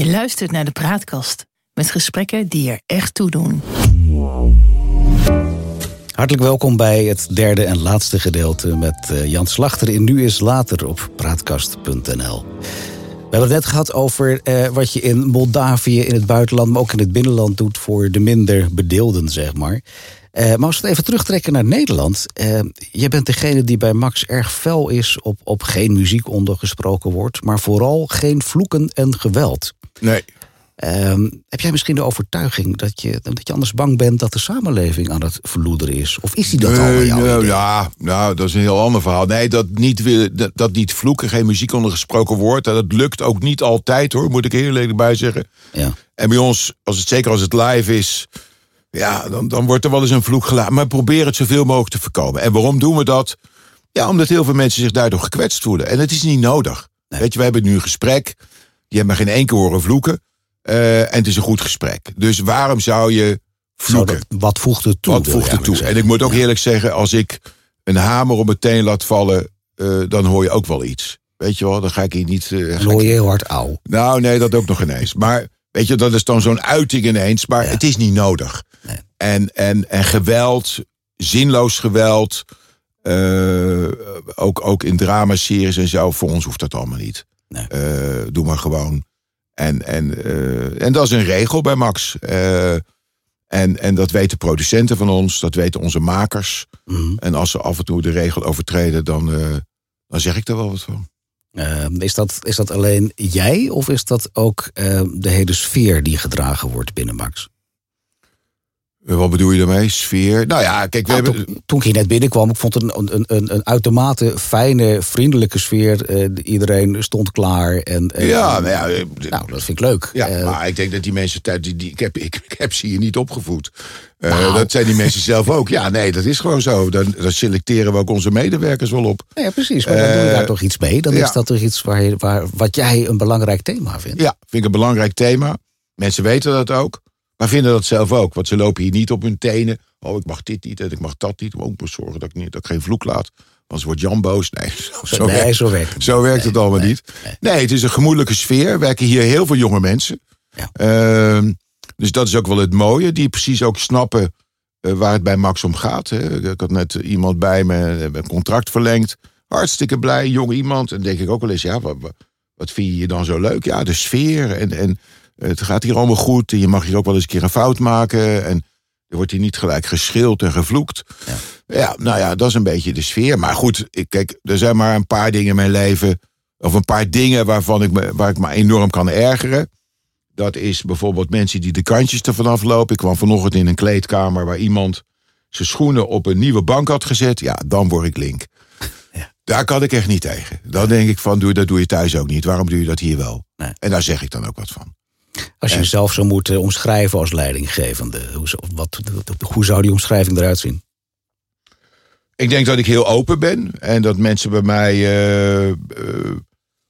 Je luistert naar de Praatkast met gesprekken die er echt toe doen. Hartelijk welkom bij het derde en laatste gedeelte met uh, Jan Slachter in Nu is Later op praatkast.nl. We hebben het net gehad over uh, wat je in Moldavië, in het buitenland, maar ook in het binnenland doet voor de minder bedeelden, zeg maar. Uh, maar als we het even terugtrekken naar Nederland. Uh, jij bent degene die bij Max erg fel is op, op geen muziek onder gesproken wordt, maar vooral geen vloeken en geweld. Nee. Uh, heb jij misschien de overtuiging dat je, dat je anders bang bent dat de samenleving aan het verloederen is? Of is die dat nee, al bij jou? Nou, ja, nou, dat is een heel ander verhaal. Nee, dat niet, dat, dat niet vloeken, geen muziek onder gesproken wordt. Dat lukt ook niet altijd hoor, moet ik heel eerlijk bij zeggen. Ja. En bij ons, als het, zeker als het live is, ja, dan, dan wordt er wel eens een vloek gelaten. Maar probeer het zoveel mogelijk te voorkomen. En waarom doen we dat? Ja, omdat heel veel mensen zich daardoor gekwetst voelen. En het is niet nodig. Nee. Weet je, we hebben nu een gesprek. Die hebben me geen één keer horen vloeken. Uh, en het is een goed gesprek. Dus waarom zou je vloeken? Zou dat, wat voegt het toe? Wat voegt het toe? En ik moet ook eerlijk zeggen, als ik een hamer op meteen laat vallen, uh, dan hoor je ook wel iets. Weet je wel, dan ga ik hier niet. Uh, dan hoor je heel hard auw. Nou, nee, dat ook nog ineens. Maar weet je, dat is dan zo'n uiting ineens. Maar ja. het is niet nodig. Nee. En, en, en geweld, zinloos geweld. ook, ook in dramaseries en zo. Voor ons hoeft dat allemaal niet. Nee. doe maar gewoon. En, en, uh, en dat is een regel bij Max. Uh, en, en dat weten producenten van ons, dat weten onze makers. Mhm. Mm -hmm. En als ze af en toe de regel overtreden, dan, dan zeg ik er wel wat van. is, dat, is dat alleen jij of is dat ook de hele sfeer die gedragen wordt binnen Max? Wat bedoel je daarmee? Sfeer? Nou ja, kijk, we nou, hebben... Toen, toen ik hier net binnenkwam, ik vond het een, een, een, een uitermate fijne, vriendelijke sfeer. Uh, iedereen stond klaar. En, uh, ja, nou, ja, nou, dat vind ik leuk. Ja, uh, maar ik denk dat die mensen thuis, die, die, ik, heb, ik, ik heb ze hier niet opgevoed. Nou. Dat zijn die mensen zelf ook. Ja, nee, dat is gewoon zo. Dan, dan selecteren we ook onze medewerkers wel op. Ja, precies. Maar dan doe je daar toch iets mee. Dan ja. is dat toch iets waar, je, waar, wat jij een belangrijk thema vindt. Ja, vind ik een belangrijk thema. Mensen weten dat ook. Maar vinden dat zelf ook. Want ze lopen hier niet op hun tenen. Oh, ik mag dit niet en ik mag dat niet. Maar ook moet zorgen dat ik, niet, dat ik geen vloek laat. Anders wordt Jan boos. Nee, zo, zo nee, werkt, zo werkt het, zo werkt het nee, allemaal nee, niet. Nee. het is een gemoedelijke sfeer. Er werken hier heel veel jonge mensen. Ja. Uh, dus dat is ook wel het mooie. Die precies ook snappen uh, waar het bij Max om gaat. Hè. Ik had net iemand bij me, een contract verlengd. Hartstikke blij, jong iemand. En denk ik ook wel eens, ja, wat, wat vind je dan zo leuk? Ja, de sfeer en... en het gaat hier allemaal goed. En je mag hier ook wel eens een keer een fout maken. En er wordt hier niet gelijk geschild en gevloekt. Ja. ja, nou ja, dat is een beetje de sfeer. Maar goed, ik, kijk, er zijn maar een paar dingen in mijn leven. Of een paar dingen waarvan ik me, waar ik me enorm kan ergeren. Dat is bijvoorbeeld mensen die de kantjes er vanaf lopen. Ik kwam vanochtend in een kleedkamer waar iemand zijn schoenen op een nieuwe bank had gezet. Ja, dan word ik link. Ja. Daar kan ik echt niet tegen. Dan denk ik van, doe, dat doe je thuis ook niet. Waarom doe je dat hier wel? Nee. En daar zeg ik dan ook wat van. Als je En- jezelf zou moeten omschrijven als leidinggevende, hoe, zou- wat, hoe zou die omschrijving eruit zien? Ik denk dat ik heel open ben en dat mensen bij mij eh, eh,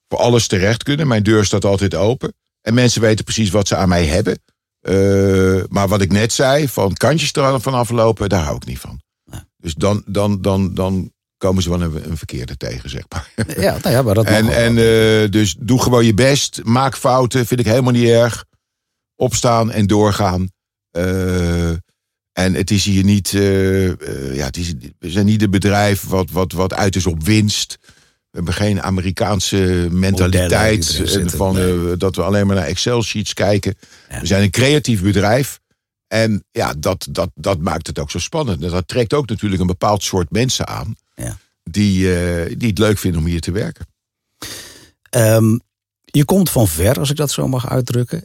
voor alles terecht kunnen. Mijn deur staat altijd open. En mensen weten precies wat ze aan mij hebben. Eh, maar wat ik net zei, van kantjes er vanaf lopen, daar hou ik niet van. Dus dan, dan, dan, dan komen ze wel een, een verkeerde tegen, zeg maar. Ja, nou ja, maar dat En, en eh, dus doe gewoon je best. Maak fouten, vind ik helemaal niet erg. Opstaan en doorgaan. Eh, en het is hier niet. eh, ja, het is, we zijn niet een bedrijf wat, wat, wat uit is op winst. We hebben geen Amerikaanse mentaliteit. Zitten, van, nee. dat we alleen maar naar Excel-sheets kijken. Ja. We zijn een creatief bedrijf. En ja, dat, dat, dat maakt het ook zo spannend. En dat trekt ook natuurlijk een bepaald soort mensen aan. Ja. Die, eh, die het leuk vinden om hier te werken. Ehm, je komt van ver, als ik dat zo mag uitdrukken.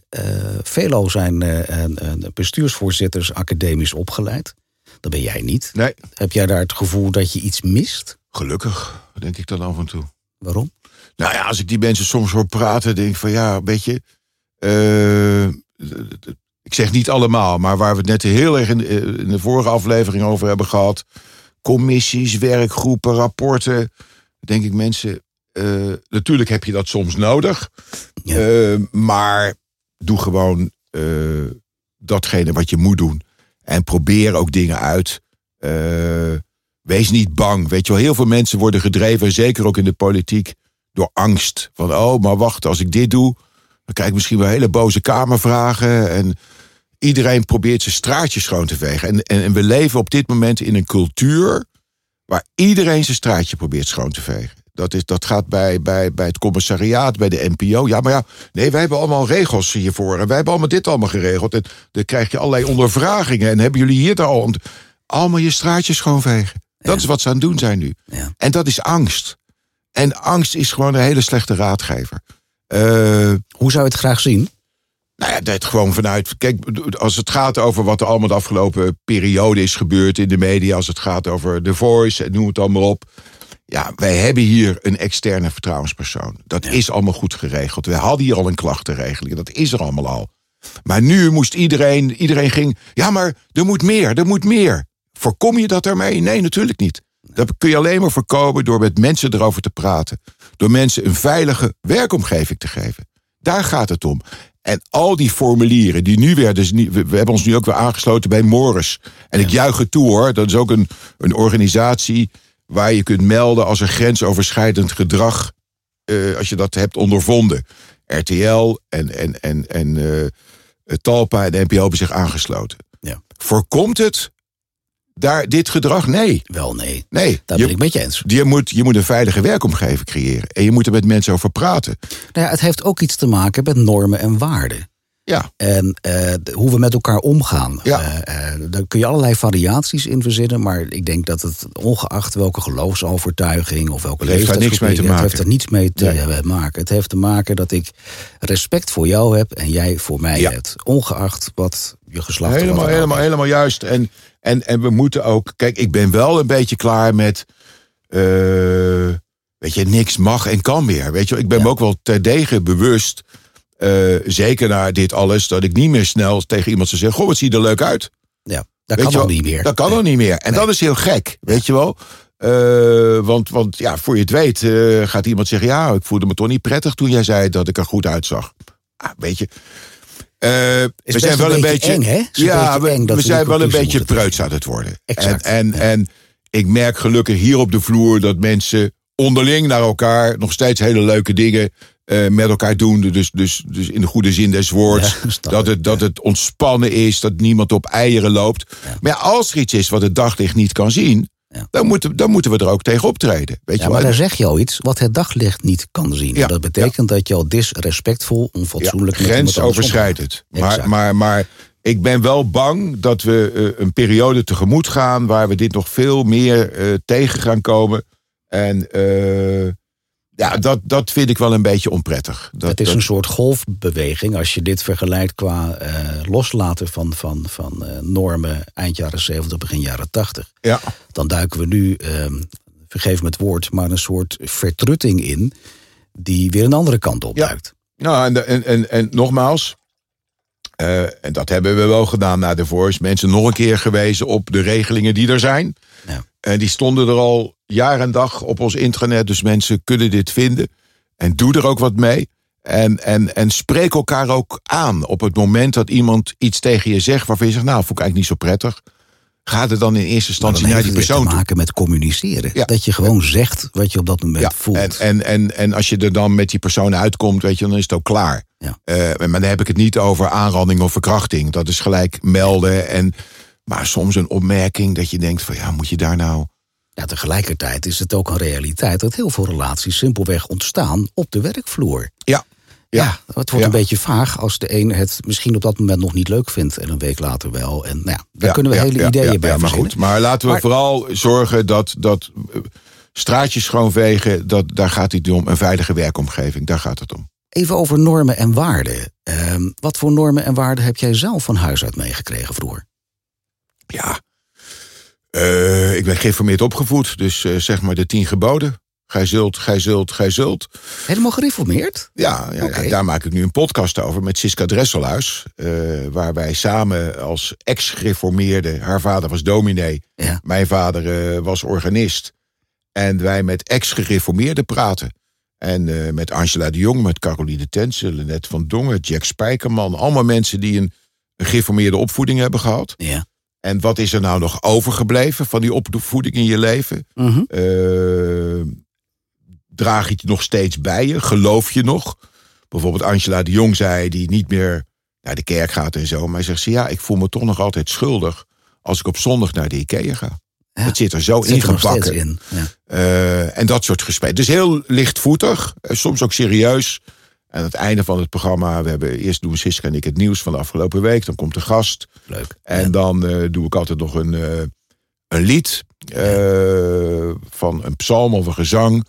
Velo zijn eh, bestuursvoorzitters academisch opgeleid. Dat ben jij niet. Nee, Heb jij daar het gevoel dat je iets mist? gelukkig, denk ik dan af en toe. Waarom? Nou ja, als ik die mensen soms hoor praten, denk ik van ja, weet je. eh, ik zeg niet allemaal, maar waar we het net heel erg in de, in de vorige aflevering over hebben gehad. Commissies, werkgroepen, rapporten. Denk ik mensen. eh, natuurlijk heb je dat soms nodig. Ja. Eh, maar doe gewoon eh, datgene wat je moet doen. En probeer ook dingen uit. Eh, wees niet bang. Weet je wel, heel veel mensen worden gedreven, zeker ook in de politiek, door angst. Van, oh, maar wacht, als ik dit doe, Dan krijg ik misschien wel hele boze kamervragen. En iedereen probeert zijn straatje schoon te vegen. En, en, en we leven op dit moment in een cultuur waar iedereen zijn straatje probeert schoon te vegen. Dat, is, dat gaat bij, bij, bij het commissariaat, bij de NPO. Ja, maar ja, nee, wij hebben allemaal regels hiervoor. En wij hebben allemaal dit allemaal geregeld. En dan krijg je allerlei ondervragingen. En hebben jullie hier daar al... Allemaal je straatje schoonvegen. Dat is wat ze aan het doen zijn nu. Ja. En dat is angst. En angst is gewoon een hele slechte raadgever. Uh, Hoe zou je het graag zien? Nou ja, dat gewoon vanuit. Kijk, als het gaat over wat er allemaal de afgelopen periode is gebeurd in de media, als het gaat over The Voice en noem het allemaal op. Ja, wij hebben hier een externe vertrouwenspersoon. Dat is allemaal goed geregeld. We hadden hier al een klachtenregeling. Dat is er allemaal al. Maar nu moest iedereen, iedereen ging, ja, maar er moet meer, er moet meer. Voorkom je dat ermee? Nee, natuurlijk niet. Dat kun je alleen maar voorkomen door met mensen erover te praten. Door mensen een veilige werkomgeving te geven. Daar gaat het om. En al die formulieren die nu weer, dus we hebben ons nu ook weer aangesloten bij Morris. En ik juich het toe hoor. Dat is ook een, een organisatie waar je kunt melden als er grensoverschrijdend gedrag, uh, als je dat hebt ondervonden. RTL en, en, en, en uh, Talpa en de NPO hebben zich aangesloten. Ja. Voorkomt het daar dit gedrag? Nee. Wel nee. Nee. Daar ben ik met je eens. Je moet, je moet een veilige werkomgeving creëren. En je moet er met mensen over praten. Nou ja, het heeft ook iets te maken met normen en waarden. Ja. En uh, hoe we met elkaar omgaan. Ja. Uh, uh, daar kun je allerlei variaties in verzinnen. Maar ik denk dat het ongeacht welke geloofsovertuiging of welke Het heeft daar niks mee te het maken. heeft er niets mee te maken. Het heeft te maken dat ik respect voor jou heb en jij voor mij Ja. hebt. Ongeacht wat je geslacht of Helemaal, helemaal, is. helemaal juist. En, en, en we moeten ook. Kijk, ik ben wel een beetje klaar met. eh, weet je, niks mag en kan meer. Weet je, ik ben me ook wel terdege bewust. Eh, zeker na dit alles, dat ik niet meer snel tegen iemand zou zeggen: Goh, wat zie je er leuk uit? Ja, dat Weet kan wel, niet meer. Dat kan Nee. nog niet meer. En Nee. dat is heel gek, weet je wel. Eh, want, want ja, voor je het weet eh, gaat iemand zeggen... ja, ik voelde me toch niet prettig toen jij zei dat ik er goed uitzag. Ah, weet je... we zijn wel een beetje eng, hè? Ja, beetje we, eng dat we we die zijn wel een beetje preuts aan het worden. Exact, En, en, ja. en ik merk gelukkig hier op de vloer dat mensen onderling naar elkaar... nog steeds hele leuke dingen eh, met elkaar doen. Dus, dus, dus in de goede zin des woords. Ja, dat, het, dat het ontspannen is, dat niemand op eieren loopt. Maar ja, als er iets is wat het daglicht niet kan zien... Ja. Dan, moeten, dan moeten we er ook tegen optreden. Weet Ja, je maar daar zeg je al iets wat het daglicht niet kan zien. Ja, En dat betekent dat je al disrespectful, onfatsoenlijk... anders grensoverschrijdend. Maar, maar, maar ik ben wel bang dat we eh, een periode tegemoet gaan... waar we dit nog veel meer eh, tegen gaan komen. En eh, ja, dat, dat vind ik wel een beetje onprettig. Dat, Het is dat- een soort golfbeweging als je dit vergelijkt qua eh, loslaten van, van, van eh, normen eind jaren 70, begin jaren 80. ja. Dan duiken we nu, eh, vergeef me het woord, maar een soort vertrutting in die weer een andere kant op Ja. Nou, en, en, en, en nogmaals, eh, en dat hebben we wel gedaan na de Voice. Mensen nog een keer gewezen op de regelingen die er zijn. Ja. En die stonden er al jaar en dag op ons intranet. Dus mensen kunnen dit vinden. En doe er ook wat mee. En, en, en spreek elkaar ook aan op het moment dat iemand iets tegen je zegt... waarvan je zegt, nou, vond ik eigenlijk niet zo prettig. Ga er dan in eerste instantie naar die het persoon te toe. maken met communiceren. Ja. Dat je gewoon zegt wat je op dat moment Ja, voelt. en, en, en, en als je er dan met die persoon uitkomt, weet je, dan is het ook klaar. Ja. Eh, maar dan heb ik het niet over aanranding of verkrachting. Dat is gelijk melden. En, maar soms een opmerking dat je denkt van ja, moet je daar nou... Ja, tegelijkertijd is het ook een realiteit dat heel veel relaties simpelweg ontstaan op de werkvloer. Ja, Ja, het wordt Ja. een beetje vaag als de een het misschien op dat moment nog niet leuk vindt en een week later wel. En nou ja, daar ja, kunnen we hele ideeën bij ja, maar goed, maar laten we Maar- vooral zorgen dat, dat eh, straatjes schoonvegen, dat, daar gaat het om. Een veilige werkomgeving, daar gaat het om. Even over normen en waarden. Ehm, wat voor normen en waarden heb jij zelf van huis uit meegekregen vroeger? Ja, Eh, ik ben geïnformeerd opgevoed, dus eh, zeg maar de tien geboden. Gij zult, gij zult, gij zult. Helemaal gereformeerd? Ja, ja, daar maak ik nu een podcast over met Siska Dresselhuis. eh, waar wij samen als ex-gereformeerde... haar vader was dominee, Ja. mijn vader eh, was organist... en wij met ex-gereformeerden praten. En eh, met Angela de Jong, met Caroline Tense, Lennet van Dongen... Jack Spijkerman, allemaal mensen die een, een gereformeerde opvoeding hebben gehad. Ja. En wat is er nou nog overgebleven van die opvoeding in je leven? Mhm. Draag je het nog steeds bij je? Geloof je nog? bijvoorbeeld Angela de Jong zei, die niet meer naar de kerk gaat en zo. Maar zegt ze, ja, ik voel me toch nog altijd schuldig als ik op zondag naar de Ikea ga. Ja, het zit er zo ingebakken. in. Ja. Eh, en dat soort gesprekken. Dus heel lichtvoetig, eh, soms ook serieus. En aan het einde van het programma, we hebben eerst doen Siska en ik het nieuws van de afgelopen week. Dan komt de gast. Leuk. En Ja. dan eh, doe ik altijd nog een, een lied van een psalm of een gezang.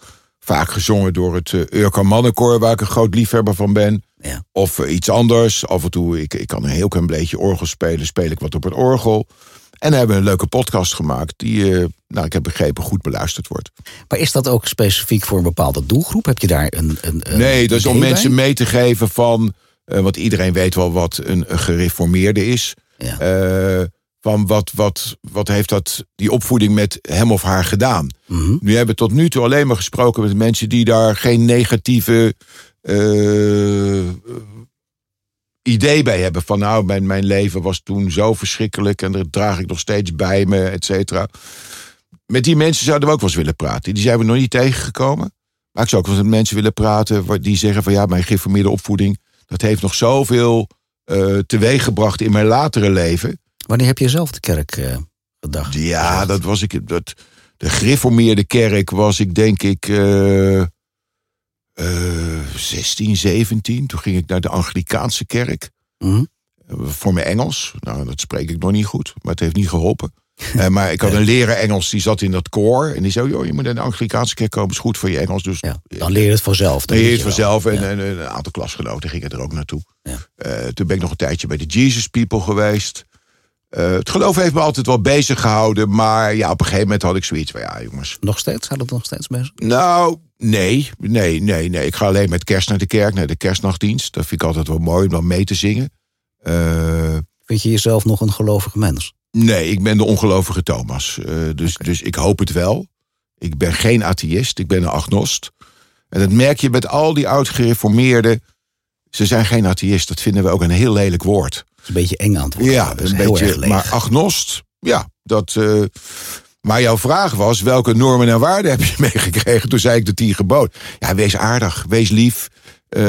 Vaak gezongen door het uh, Urka Mannenkoor, waar ik een groot liefhebber van ben. Ja. Of eh, iets anders. Af en toe, ik, ik kan een heel klein beetje orgel spelen. Speel ik wat op het orgel. En hebben we een leuke podcast gemaakt. Die, eh, nou, ik heb begrepen, goed beluisterd wordt. Maar is dat ook specifiek voor een bepaalde doelgroep? Heb je daar een. een, een Nee, dat is om mensen mee te geven van. eh, want iedereen weet wel wat een, een gereformeerde is. Ja. Van wat, wat, wat heeft dat, die opvoeding met hem of haar gedaan? Mhm. Nu hebben we tot nu toe alleen maar gesproken met mensen die daar geen negatieve eh, idee bij hebben. Van nou, mijn, mijn leven was toen zo verschrikkelijk en dat draag ik nog steeds bij me, et cetera. Met die mensen zouden we ook wel eens willen praten. Die zijn we nog niet tegengekomen. Maar ik zou ook wel eens met mensen willen praten die zeggen van ja, mijn gereformeerde opvoeding, dat heeft nog zoveel eh teweeggebracht in mijn latere leven. Wanneer heb je zelf de kerk eh, gedacht? Ja, dat was ik. Dat, de gereformeerde kerk was ik denk ik eh, eh, 16, 17. Toen ging ik naar de Anglikaanse kerk Mhm. voor mijn Engels. Nou, dat spreek ik nog niet goed, maar het heeft niet geholpen. Eh, maar ik had een leraar Engels, die zat in dat koor. En die zei, joh, je moet naar de Anglikaanse kerk komen, is goed voor je Engels. Dus Ja, dan leer je het vanzelf. dan weet je het vanzelf. En, Ja. en een aantal klasgenoten gingen er ook naartoe. Ja. Eh, toen ben ik nog een tijdje bij de Jesus People geweest. Eh, het geloof heeft me altijd wel bezig gehouden. Maar ja, op een gegeven moment had ik zoiets van... Ja, jongens. Nog steeds? Gaat het nog steeds bezig? Nou, nee, nee, nee, nee. Ik ga alleen met kerst naar de kerk, naar de kerstnachtdienst. Dat vind ik altijd wel mooi om dan mee te zingen. Eh, Vind je jezelf nog een gelovig mens? nee, ik ben de ongelovige Thomas. Eh, dus, dus ik hoop het wel. Ik ben geen atheïst, ik ben een agnost. En dat merk je met al die oud-gereformeerden. Ze zijn geen atheïst, dat vinden we ook een heel lelijk woord. Is een beetje eng aan het worden. Ja, Dat is een beetje. Maar agnost, ja, dat. eh, maar jouw vraag was: welke normen en waarden heb je meegekregen? Toen zei ik de tien geboden. Ja, wees aardig, wees lief, eh,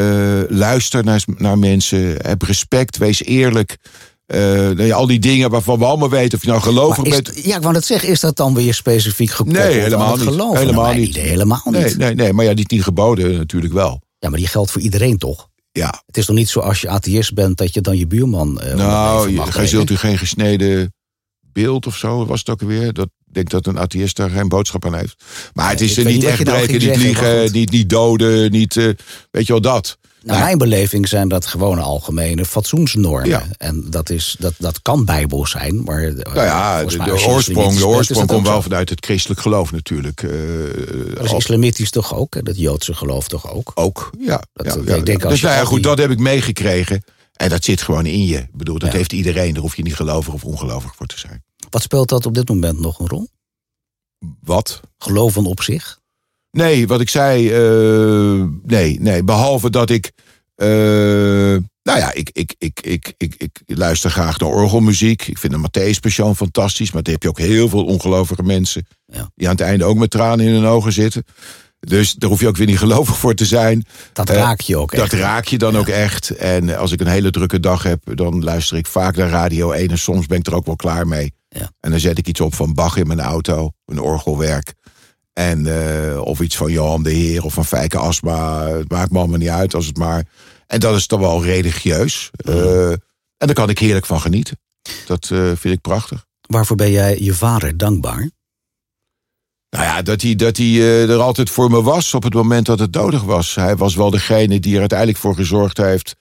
luister naar, naar mensen, heb respect, wees eerlijk. Eh, nou ja, al die dingen waarvan we allemaal weten of je nou gelovig is- bent. ja, ik wou net zeggen, is dat dan weer specifiek gekoppeld Nee, helemaal aan het niet. geloof? Helemaal Nou, niet. idee helemaal niet. Nee, nee, nee, maar ja, die tien geboden natuurlijk wel. Ja, maar die geldt voor iedereen toch? Ja, Het is toch niet zo als je atheïst bent dat je dan je buurman. eh, nou, je, zult u geen gesneden beeld of zo, was het ook weer. Dat ik denk dat een atheïst daar geen boodschap aan heeft. Maar het is er niet echt nou breken, niet liegen, niet, niet doden, niet. eh, weet je wel dat. Naar mijn beleving zijn dat gewoon algemene fatsoensnormen. Ja. En dat, is, dat, dat kan bijbel zijn, maar... eh, Nou ja, de, oorsprong, de oorsprong komt wel vanuit het christelijk geloof natuurlijk. eh, Dat is islamitisch toch ook? Dat Joodse geloof toch ook? ook, ja. Dat- ja, ik denk als Dus nou ja, goed, die- dat heb ik meegekregen. En dat zit gewoon in je. Ik bedoel, dat heeft iedereen. Daar hoef je niet gelovig of ongelovig voor te zijn. Wat speelt dat op dit moment nog een rol? Wat? Geloven op zich? Nee, wat ik zei, eh, nee, nee. Behalve dat ik, eh, nou ja, ik, ik, ik, ik, ik, ik luister graag naar orgelmuziek. Ik vind de Matthäus Passion fantastisch, maar dan heb je ook heel veel ongelovige mensen Ja. die aan het einde ook met tranen in hun ogen zitten. Dus daar hoef je ook weer niet gelovig voor te zijn. Dat Eh, raak je ook Dat echt. raak je dan ook echt. En als ik een hele drukke dag heb, dan luister ik vaak naar Radio 1. En soms ben ik er ook wel klaar mee. Ja. En dan zet ik iets op van Bach in mijn auto, een orgelwerk. En, eh, of iets van Johan de Heer of van Fijke Asma. Het maakt me allemaal niet uit als het maar. En dat is dan wel religieus. Eh, en daar kan ik heerlijk van genieten. Dat eh, vind ik prachtig. Waarvoor ben jij je vader dankbaar? Nou ja, dat hij, dat hij er altijd voor me was op het moment dat het nodig was. Hij was wel degene die er uiteindelijk voor gezorgd heeft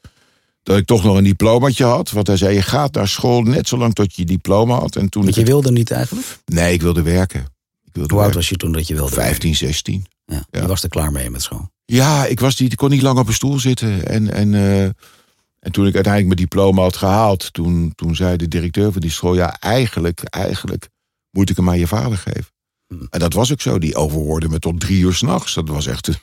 dat ik toch nog een diplomaatje had. Want hij zei, je gaat naar school net zolang tot je je diploma had. En toen Want je het- wilde niet eigenlijk? Nee, ik wilde werken. Wilde Hoe oud was je toen dat je wilde? 15, 16. Ja, Ja. Je was er klaar mee met school. Ja, ik, was ik kon niet lang op een stoel zitten. En, en, eh, en toen ik uiteindelijk mijn diploma had gehaald... Toen, toen zei de directeur van die school... ja, eigenlijk, eigenlijk moet ik hem aan je vader geven. Hmm. En dat was ook zo. Die overhoorde me tot drie uur s'nachts. Dat was echt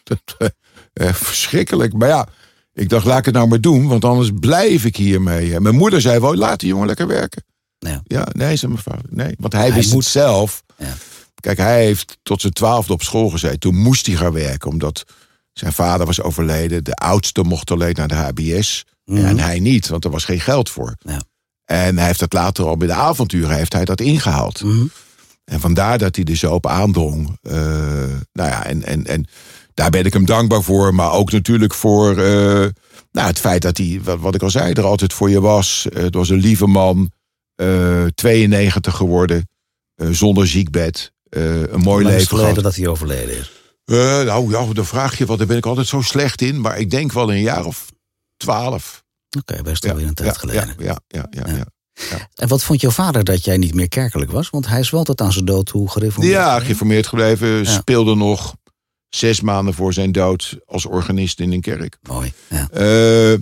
eh, verschrikkelijk. Maar ja, ik dacht, laat ik het nou maar doen... want anders blijf ik hiermee. Mijn moeder zei wel, laat die jongen lekker werken. Ja. Ja, nee, zei mijn vader. Nee, want hij, Hij wist moet- het zelf. Ja. Kijk, hij heeft tot zijn twaalfde op school gezeten. Toen moest hij gaan werken, omdat Zijn vader was overleden. De oudste mocht alleen naar de HBS. En hij niet, want er was geen geld voor. Ja. En hij heeft dat later al bij de avonturen heeft hij dat ingehaald. Mhm. En vandaar dat hij er zo op aandrong. Eh, nou ja, en, en, en daar ben ik hem dankbaar voor. Maar ook natuurlijk voor eh, nou, het feit dat hij, wat, wat ik al zei, er altijd voor je was. Eh, het was een lieve man. eh 92 geworden. zonder ziekbed. Eh, een mooi leven geleden gehad. dat hij overleden is. Eh, nou ja, dan vraag je wat, daar ben ik altijd zo slecht in. Maar ik denk wel een jaar of twaalf. Oké, best wel weer een tijd geleden. ja, ja, ja, ja, ja. En wat vond jouw vader dat jij niet meer kerkelijk was? Want hij is wel tot aan zijn dood toe gereformeerd. Ja, geweest. geïnformeerd gebleven. Ja. Speelde nog zes maanden voor zijn dood als organist in een kerk. Mooi. Ja. Eh,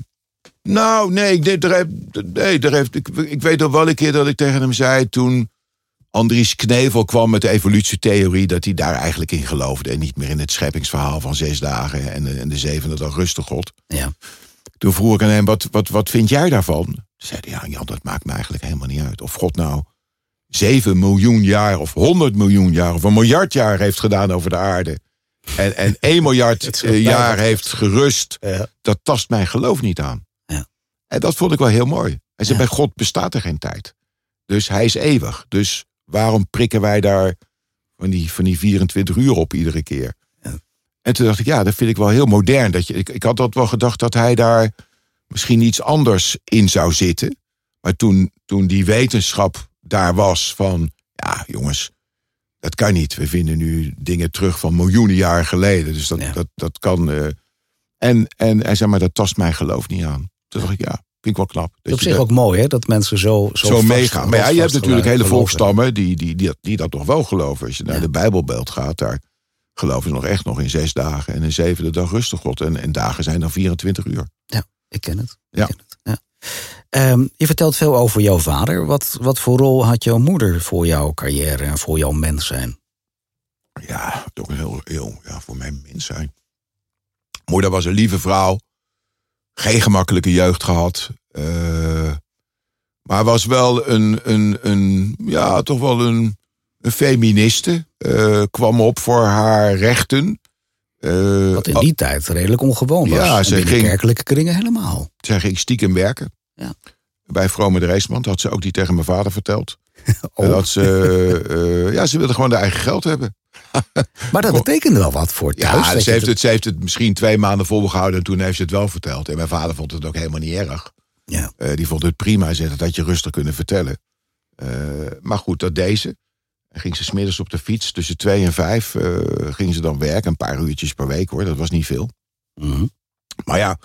nou, nee, ik, er heeft, nee er heeft, ik, ik weet nog wel een keer dat ik tegen hem zei toen Andries Knevel kwam met de evolutietheorie, dat hij daar eigenlijk in geloofde. En niet meer in het scheppingsverhaal van zes dagen en de, en de zevende dag rustig God. ja. Toen vroeg ik aan hem, wat, wat, wat vind jij daarvan? Toen zei hij, ja, Jan, dat maakt me eigenlijk helemaal niet uit. Of God nou 7 miljoen jaar of 100 miljoen jaar of een miljard jaar heeft gedaan over de aarde. En, en 1 miljard eh, jaar heeft gerust. Ja. Dat tast mijn geloof niet aan. Ja. En dat vond ik wel heel mooi. Hij zei, Ja. bij God bestaat er geen tijd. Dus hij is eeuwig. Dus waarom prikken wij daar van die, van die 24 uur op iedere keer? Ja. En toen dacht ik, ja, dat vind ik wel heel modern. Dat je, ik, ik had dat wel gedacht dat hij daar misschien iets anders in zou zitten. Maar toen, toen die wetenschap daar was van, ja jongens, dat kan niet. We vinden nu dingen terug van miljoenen jaren geleden. Dus dat, Ja. dat, dat kan. eh, en, en hij zei, maar dat tast mijn geloof niet aan. Toen dacht ik, ja, vind ik wel knap. Dat Op zich dat- ook mooi, hè? Dat mensen zo, zo, meegaan. Maar ja, je hebt natuurlijk hele geloven. volkstammen die, die, die, die dat nog wel geloven. Als je naar Ja. de Bijbelbeeld gaat, daar geloven ze nog echt nog in zes dagen en een zevende dag rustig God. En, en dagen zijn dan 24 uur. Ik ken het. Ja. Ik ken het. Ja. Ehm, je vertelt veel over jouw vader. Wat, wat voor rol had jouw moeder voor jouw carrière en voor jouw mens zijn? Ja, toch een heel, heel ja, voor mijn mens zijn. Moeder was een lieve vrouw. Geen gemakkelijke jeugd gehad. eh, maar was wel een, een, een ja, toch wel een, een feministe. eh, kwam op voor haar rechten. Eh, Wat in die tijd redelijk ongewoon was. Ja, ze ging- kerkelijke kringen helemaal. Zij ging stiekem werken. Ja. Bij Vrome de Reesman. Had ze ook niet tegen mijn vader verteld. Oh. Dat ze, ja, ze wilde gewoon haar eigen geld hebben. Maar dat betekende wel wat voor thuis. Ja, ze heeft, het, ze heeft het misschien twee maanden volgehouden en toen heeft ze het wel verteld. En mijn vader vond het ook helemaal niet erg. Ja. Eh, die vond het prima. Hij zei dat had je rustig kunnen vertellen. Eh, maar goed, dat deed ze. En ging ze smiddags op de fiets tussen twee en vijf. eh, ging ze dan werken, een paar uurtjes per week hoor. Dat was niet veel. Mhm. Maar ja,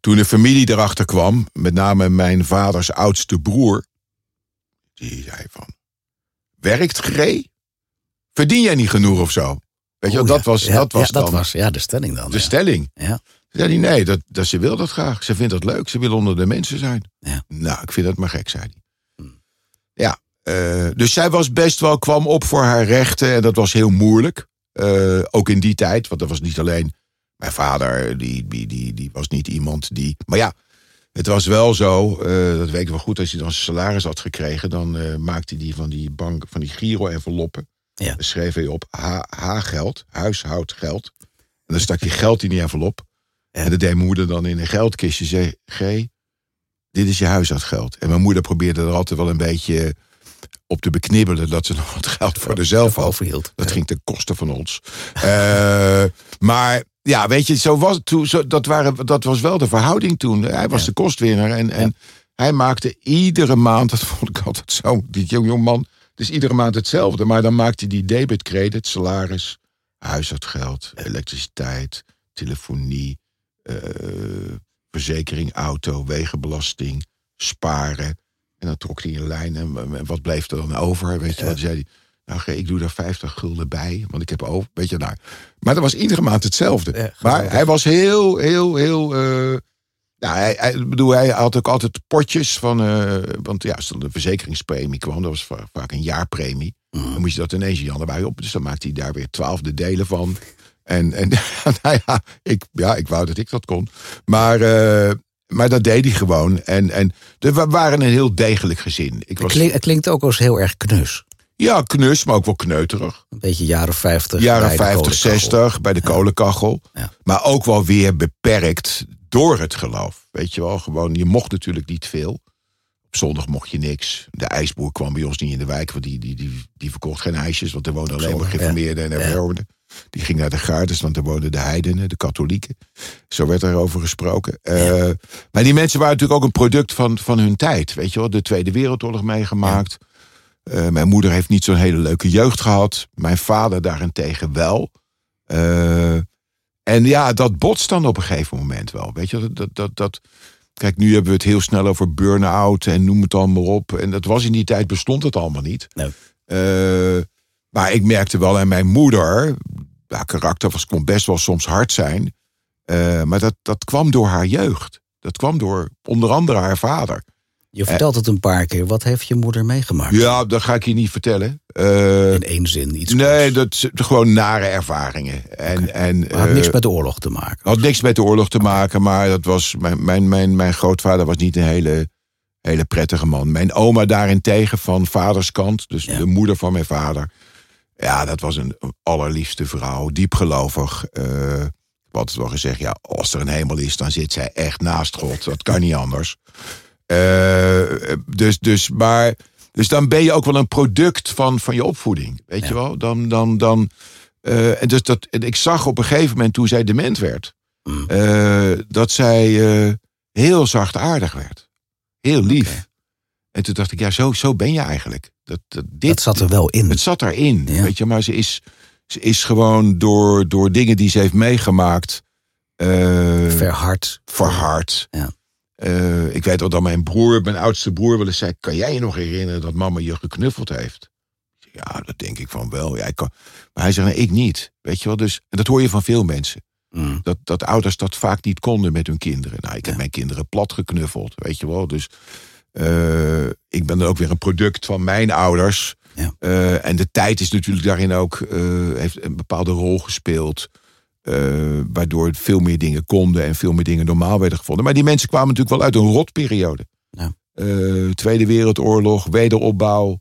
toen de familie erachter kwam, met name mijn vaders oudste broer, die zei van, werkt G? Verdien jij niet genoeg of zo? Weet je, wel, Oeh, dat was, dat was ja, dan dat was ja, de stelling dan. de stelling. Ja. Zei hij, nee, dat, dat, ze wil dat graag. Ze vindt dat leuk. Ze wil onder de mensen zijn. Ja. Nou, ik vind dat maar gek, zei hij. Hmm. Ja, eh, dus zij was best wel, kwam op voor haar rechten. En dat was heel moeilijk. Eh, ook in die tijd, want dat was niet alleen... Mijn vader, die, die, die, die was niet iemand die... Maar ja, het was wel zo, eh, dat weet ik wel goed... als hij dan zijn salaris had gekregen... dan maakte hij van die bank, van die Giro-enveloppen... Ja. Dan schreef hij op H-geld, huishoudgeld. En dan stak hij geld in die envelop. Ja. En dat deed mijn moeder dan in een geldkistje. Zei, G, dit is je huishoudgeld. En mijn moeder probeerde er altijd wel een beetje op te beknibbelen... dat ze nog wat geld voor haarzelf had. overhield. Dat Ja. ging ten koste van ons. Eh, maar ja, weet je, zo was, toen, zo, dat, waren, dat was wel de verhouding toen. Hij was Ja. de kostwinner en, en hij maakte iedere maand, dat vond ik altijd zo, die jong, jong man, het is iedere maand hetzelfde. Maar dan maakte hij debit, credit, salaris, huishoudgeld, elektriciteit, telefonie, eh, verzekering, auto, wegenbelasting, sparen. En dan trok hij een lijn en wat bleef er dan over? Weet je wat zei hij? Nou, ik doe daar 50 gulden bij, want ik heb over. Weet je, nou. Maar dat was iedere maand hetzelfde. Maar hij was heel, heel, heel. eh, nou, hij, bedoel, hij had ook altijd potjes van. eh, want ja, als er een verzekeringspremie kwam, dat was va- vaak een jaarpremie. Mhm. Dan moest je dat ineens in januari op. Dus dan maakte hij daar weer twaalfde delen van. En, en nou ja, ik, ja, ik wou dat ik dat kon. Maar, eh, maar dat deed hij gewoon. En, en we waren een heel degelijk gezin. Ik Het, was, het klinkt ook als heel erg knus. Ja, knus, maar ook wel kneuterig. Een beetje jaren 50. Jaren bij de 50, kolenkachel. 60 bij de kolenkachel. Ja. Maar ook wel weer beperkt door het geloof. Weet je wel, gewoon, je mocht natuurlijk niet veel. Op zondag mocht je niks. De ijsboer kwam bij ons niet in de wijk, want die, die, die, die verkocht geen ijsjes. Want er woonden alleen maar geïnformeerden en hervormden. Die ging naar de Gaardes, want er woonden de heidenen, de katholieken. Zo werd er over gesproken. Eh, maar die mensen waren natuurlijk ook een product van, van hun tijd. Weet je wel, de Tweede Wereldoorlog meegemaakt. Eh, mijn moeder heeft niet zo'n hele leuke jeugd gehad. Mijn vader daarentegen wel. Eh, en ja, dat botst dan op een gegeven moment wel. Weet je, dat, dat, dat, kijk, nu hebben we het heel snel over burn-out en noem het allemaal op. En dat was in die tijd, bestond het allemaal niet. Nee. Eh, maar ik merkte wel aan mijn moeder, haar karakter was, kon best wel soms hard zijn. Eh, maar dat, dat kwam door haar jeugd. Dat kwam door onder andere haar vader. Je vertelt het een paar keer. Wat heeft je moeder meegemaakt? Ja, dat ga ik je niet vertellen. Eh, In één zin, iets nee, dat is gewoon nare ervaringen. En, en, Maar had eh, niks met de oorlog te maken. had niks met de oorlog te maken, maar dat was, mijn, mijn, mijn, mijn grootvader was niet een hele, hele prettige man. Mijn oma daarentegen van vaderskant, dus Ja. de moeder van mijn vader. Ja, dat was een allerliefste vrouw, diepgelovig. eh ik wel gezegd, ja, als er een hemel is, dan zit zij echt naast God. Dat kan niet anders. Eh, dus, dus, maar, dus dan ben je ook wel een product van, van je opvoeding. Weet je wel? Dan, dan, dan, eh, en dus dat, en ik zag op een gegeven moment toen zij dement werd, Mm. eh, dat zij heel zachtaardig werd. Heel lief. En toen dacht ik, ja, zo, zo ben je eigenlijk. Dat, dat, dit, Dat zat er wel in. het zat daarin, Ja. weet je, maar ze is, ze is gewoon door, door dingen die ze heeft meegemaakt. Verhard. verhard. Ja. Eh, ik weet wel dat mijn broer, mijn oudste broer, wel eens zei: Kan jij je nog herinneren dat mama je geknuffeld heeft? Ja, dat denk ik van wel. Ja, ik kan... Maar hij zegt: Nee, ik niet. Weet je wel, dus. En dat hoor je van veel mensen. Mm. Dat, dat ouders dat vaak niet konden met hun kinderen. Nou, ik heb Ja. mijn kinderen plat geknuffeld, weet je wel. Dus eh, ik ben dan ook weer een product van mijn ouders. Ja. Eh, en de tijd is natuurlijk daarin ook, heeft een bepaalde rol gespeeld. Eh, waardoor veel meer dingen konden en veel meer dingen normaal werden gevonden. Maar die mensen kwamen natuurlijk wel uit een rotperiode. Ja. Eh, Tweede Wereldoorlog, wederopbouw,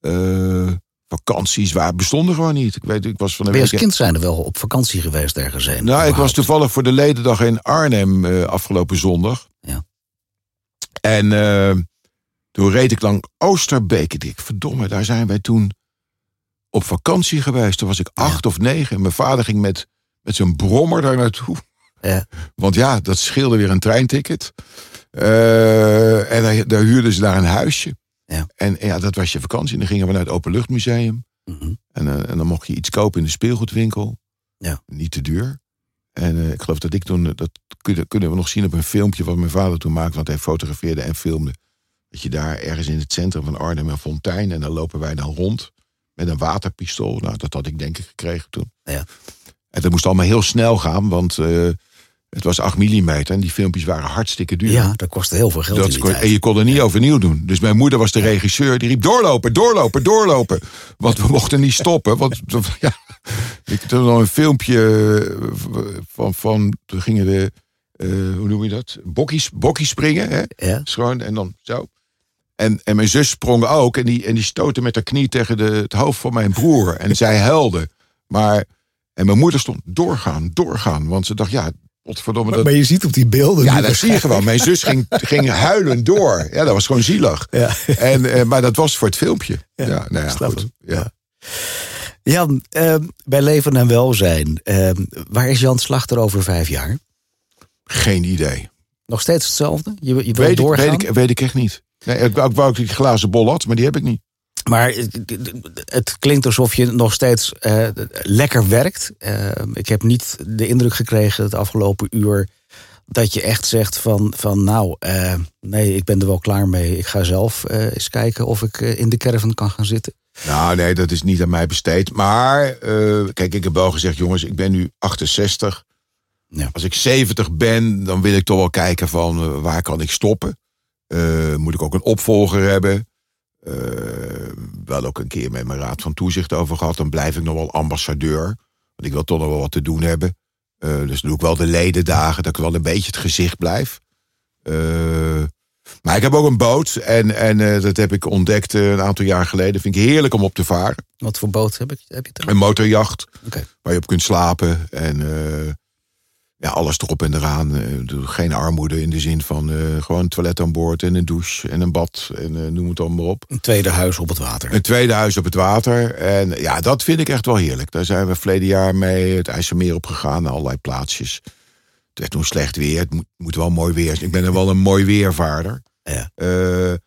eh, vakanties waar bestonden gewoon niet. Ik weet, ik was van de je als week. kind zijn er wel op vakantie geweest ergens heen? Nou, ik was toevallig voor de ledendag in Arnhem afgelopen zondag. Ja. En toen reed ik lang Oosterbeek. Ik dacht, verdomme, daar zijn wij toen op vakantie geweest. Toen was ik acht of negen. En mijn vader ging met, met zijn brommer daar naartoe. Ja. Want ja, dat scheelde weer een treinticket. Eh, en daar, daar huurden ze daar een huisje. Ja. En ja, dat was je vakantie. En dan gingen we naar het Openluchtmuseum. Mhm. En, eh, en dan mocht je iets kopen in de speelgoedwinkel. Ja. Niet te duur. En eh, ik geloof dat ik toen, dat kunnen, kunnen we nog zien op een filmpje wat mijn vader toen maakte, want hij fotografeerde en filmde. Dat je daar ergens in het centrum van Arnhem een fontein en dan lopen wij dan rond met een waterpistool. Nou, dat had ik denk ik gekregen toen. Ja. En dat moest allemaal heel snel gaan, want eh, het was 8 mm en die filmpjes waren hartstikke duur. ja, dat kostte heel veel geld in Dat kon- tijd. en je kon er niet overnieuw doen. Dus mijn moeder was de regisseur. Die riep doorlopen, doorlopen, doorlopen. Want we mochten niet stoppen. Want ja, ik had nog een filmpje eh, van, van toen gingen de, eh, hoe noem je dat? Bokkies, bokkies springen. Hè? Ja? Gewoon, en dan zo. En, en mijn zus sprong ook. En die, en die stootte met haar knie tegen de, het hoofd van mijn broer. En zij huilde. Maar, en mijn moeder stond doorgaan, doorgaan. Want ze dacht, ja, godverdomme. Maar, Dat, maar je ziet op die beelden... ja, dat zie je gewoon. Mijn zus ging, ging huilen door. Ja, dat was gewoon zielig. Ja. En, eh, maar dat was voor het filmpje. Ja, nou ja, goed. Ja. Jan, ehm, bij Leven en Welzijn. ehm, waar is Jan Slachter over vijf jaar? Geen idee. Nog steeds hetzelfde? Je, je Weet ik, doorgaan? weet, ik, weet ik echt niet. Nee, ik wou, ik wou ik die glazen bol had, maar die heb ik niet. Maar het- klinkt alsof je nog steeds eh, lekker werkt. Eh, ik heb niet de indruk gekregen het afgelopen uur dat je echt zegt van, van nou, eh, nee, ik ben er wel klaar mee. Ik ga zelf eens kijken of ik in de caravan kan gaan zitten. Nou, nee, dat is niet aan mij besteed. Maar, kijk, ik heb wel gezegd, jongens, ik ben nu 68. Ja. Als ik 70 ben, dan wil ik toch wel kijken van waar kan ik stoppen. Moet ik ook een opvolger hebben? Wel ook een keer met mijn raad van toezicht over gehad. Dan blijf ik nog wel ambassadeur. Want ik wil toch nog wel wat te doen hebben. Eh, dus doe ik wel de ledendagen, dat ik wel een beetje het gezicht blijf. Eh, maar ik heb ook een boot en, en eh, dat heb ik ontdekt een aantal jaar geleden. Vind ik heerlijk om op te varen. Wat voor boot heb, ik, heb je dan? Een motorjacht waar je op kunt slapen. En ja, alles erop en eraan. Eh, geen armoede in de zin van eh, gewoon een toilet aan boord en een douche en een bad. En eh, noem het allemaal op. Een tweede huis op het water. Een tweede huis op het water. En ja, dat vind ik echt wel heerlijk. Daar zijn we verleden jaar mee het IJsselmeer op gegaan. Naar allerlei plaatsjes. Het werd toen slecht weer. Het moet, moet wel mooi weer zijn. Ik ben er wel een mooi weervaarder. Ja.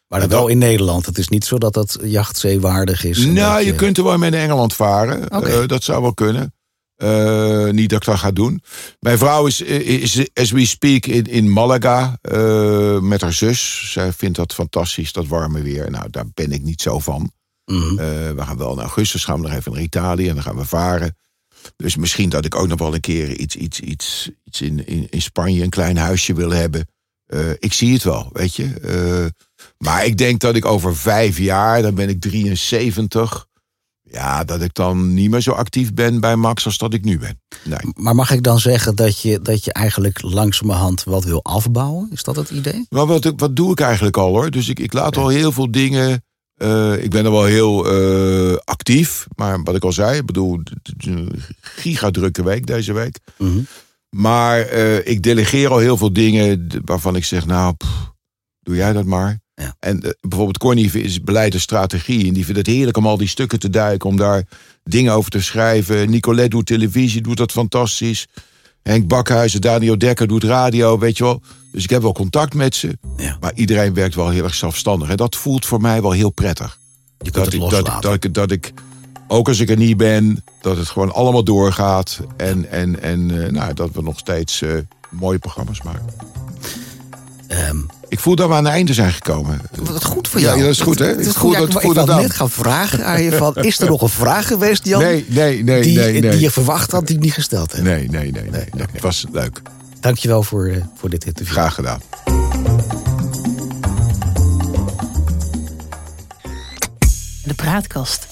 Maar dan wel in Nederland. Het is niet zo dat dat jachtzeewaardig is. Nou, dat je kunt er wel mee naar Engeland varen. Dat zou wel kunnen. Eh, niet dat ik dat ga doen. Mijn vrouw is, is as we speak, in, in Malaga eh, met haar zus. Zij vindt dat fantastisch, dat warme weer. Nou, daar ben ik niet zo van. Mhm. Eh, we gaan wel in augustus gaan we nog even naar Italië en dan gaan we varen. Dus misschien dat ik ook nog wel een keer iets, iets, iets, iets in, in, in Spanje, een klein huisje wil hebben. Eh, ik zie het wel, weet je. Eh, maar ik denk dat ik over vijf jaar, dan ben ik 73. Ja, dat ik dan niet meer zo actief ben bij Max als dat ik nu ben. Nee. Maar mag ik dan zeggen dat je, dat je eigenlijk langzamerhand wat wil afbouwen? Is dat het idee? Maar wat, wat doe ik eigenlijk al hoor? Dus ik, ik laat al heel veel dingen. eh, ik ben er wel heel eh, actief. Maar wat ik al zei, ik bedoel, het is een gigadrukke week deze week. Mhm. Maar eh, ik delegeer al heel veel dingen waarvan ik zeg, nou, pff, doe jij dat maar. Ja. En eh, bijvoorbeeld Corny is beleid en strategie. En die vindt het heerlijk om al die stukken te duiken. Om daar dingen over te schrijven. Nicolette doet televisie, doet dat fantastisch. Henk Bakhuizen, Daniel Dekker doet radio, weet je wel. Dus ik heb wel contact met ze. Ja. Maar iedereen werkt wel heel erg zelfstandig. En dat voelt voor mij wel heel prettig. Je Dat ik, dat, loslaten. ik, dat, ik, dat ik, ook als ik er niet ben, dat het gewoon allemaal doorgaat. En, en, en eh, nou, dat we nog steeds eh, mooie programma's maken. Ehm, Ik voel dat we aan het einde zijn gekomen. wat goed voor jou. ja, dat is goed, hè? Het is Ik goed. voel Ja, dat- ik voel ik dat net gaan vragen aan je van... is er nog een vraag geweest, Jan? Nee, nee, nee, die, nee, nee. die je verwacht had, die ik niet gesteld heb. Nee, nee, nee, nee. nee. Het was leuk. Dankjewel voor, eh, voor dit interview. Graag gedaan. De praatkast.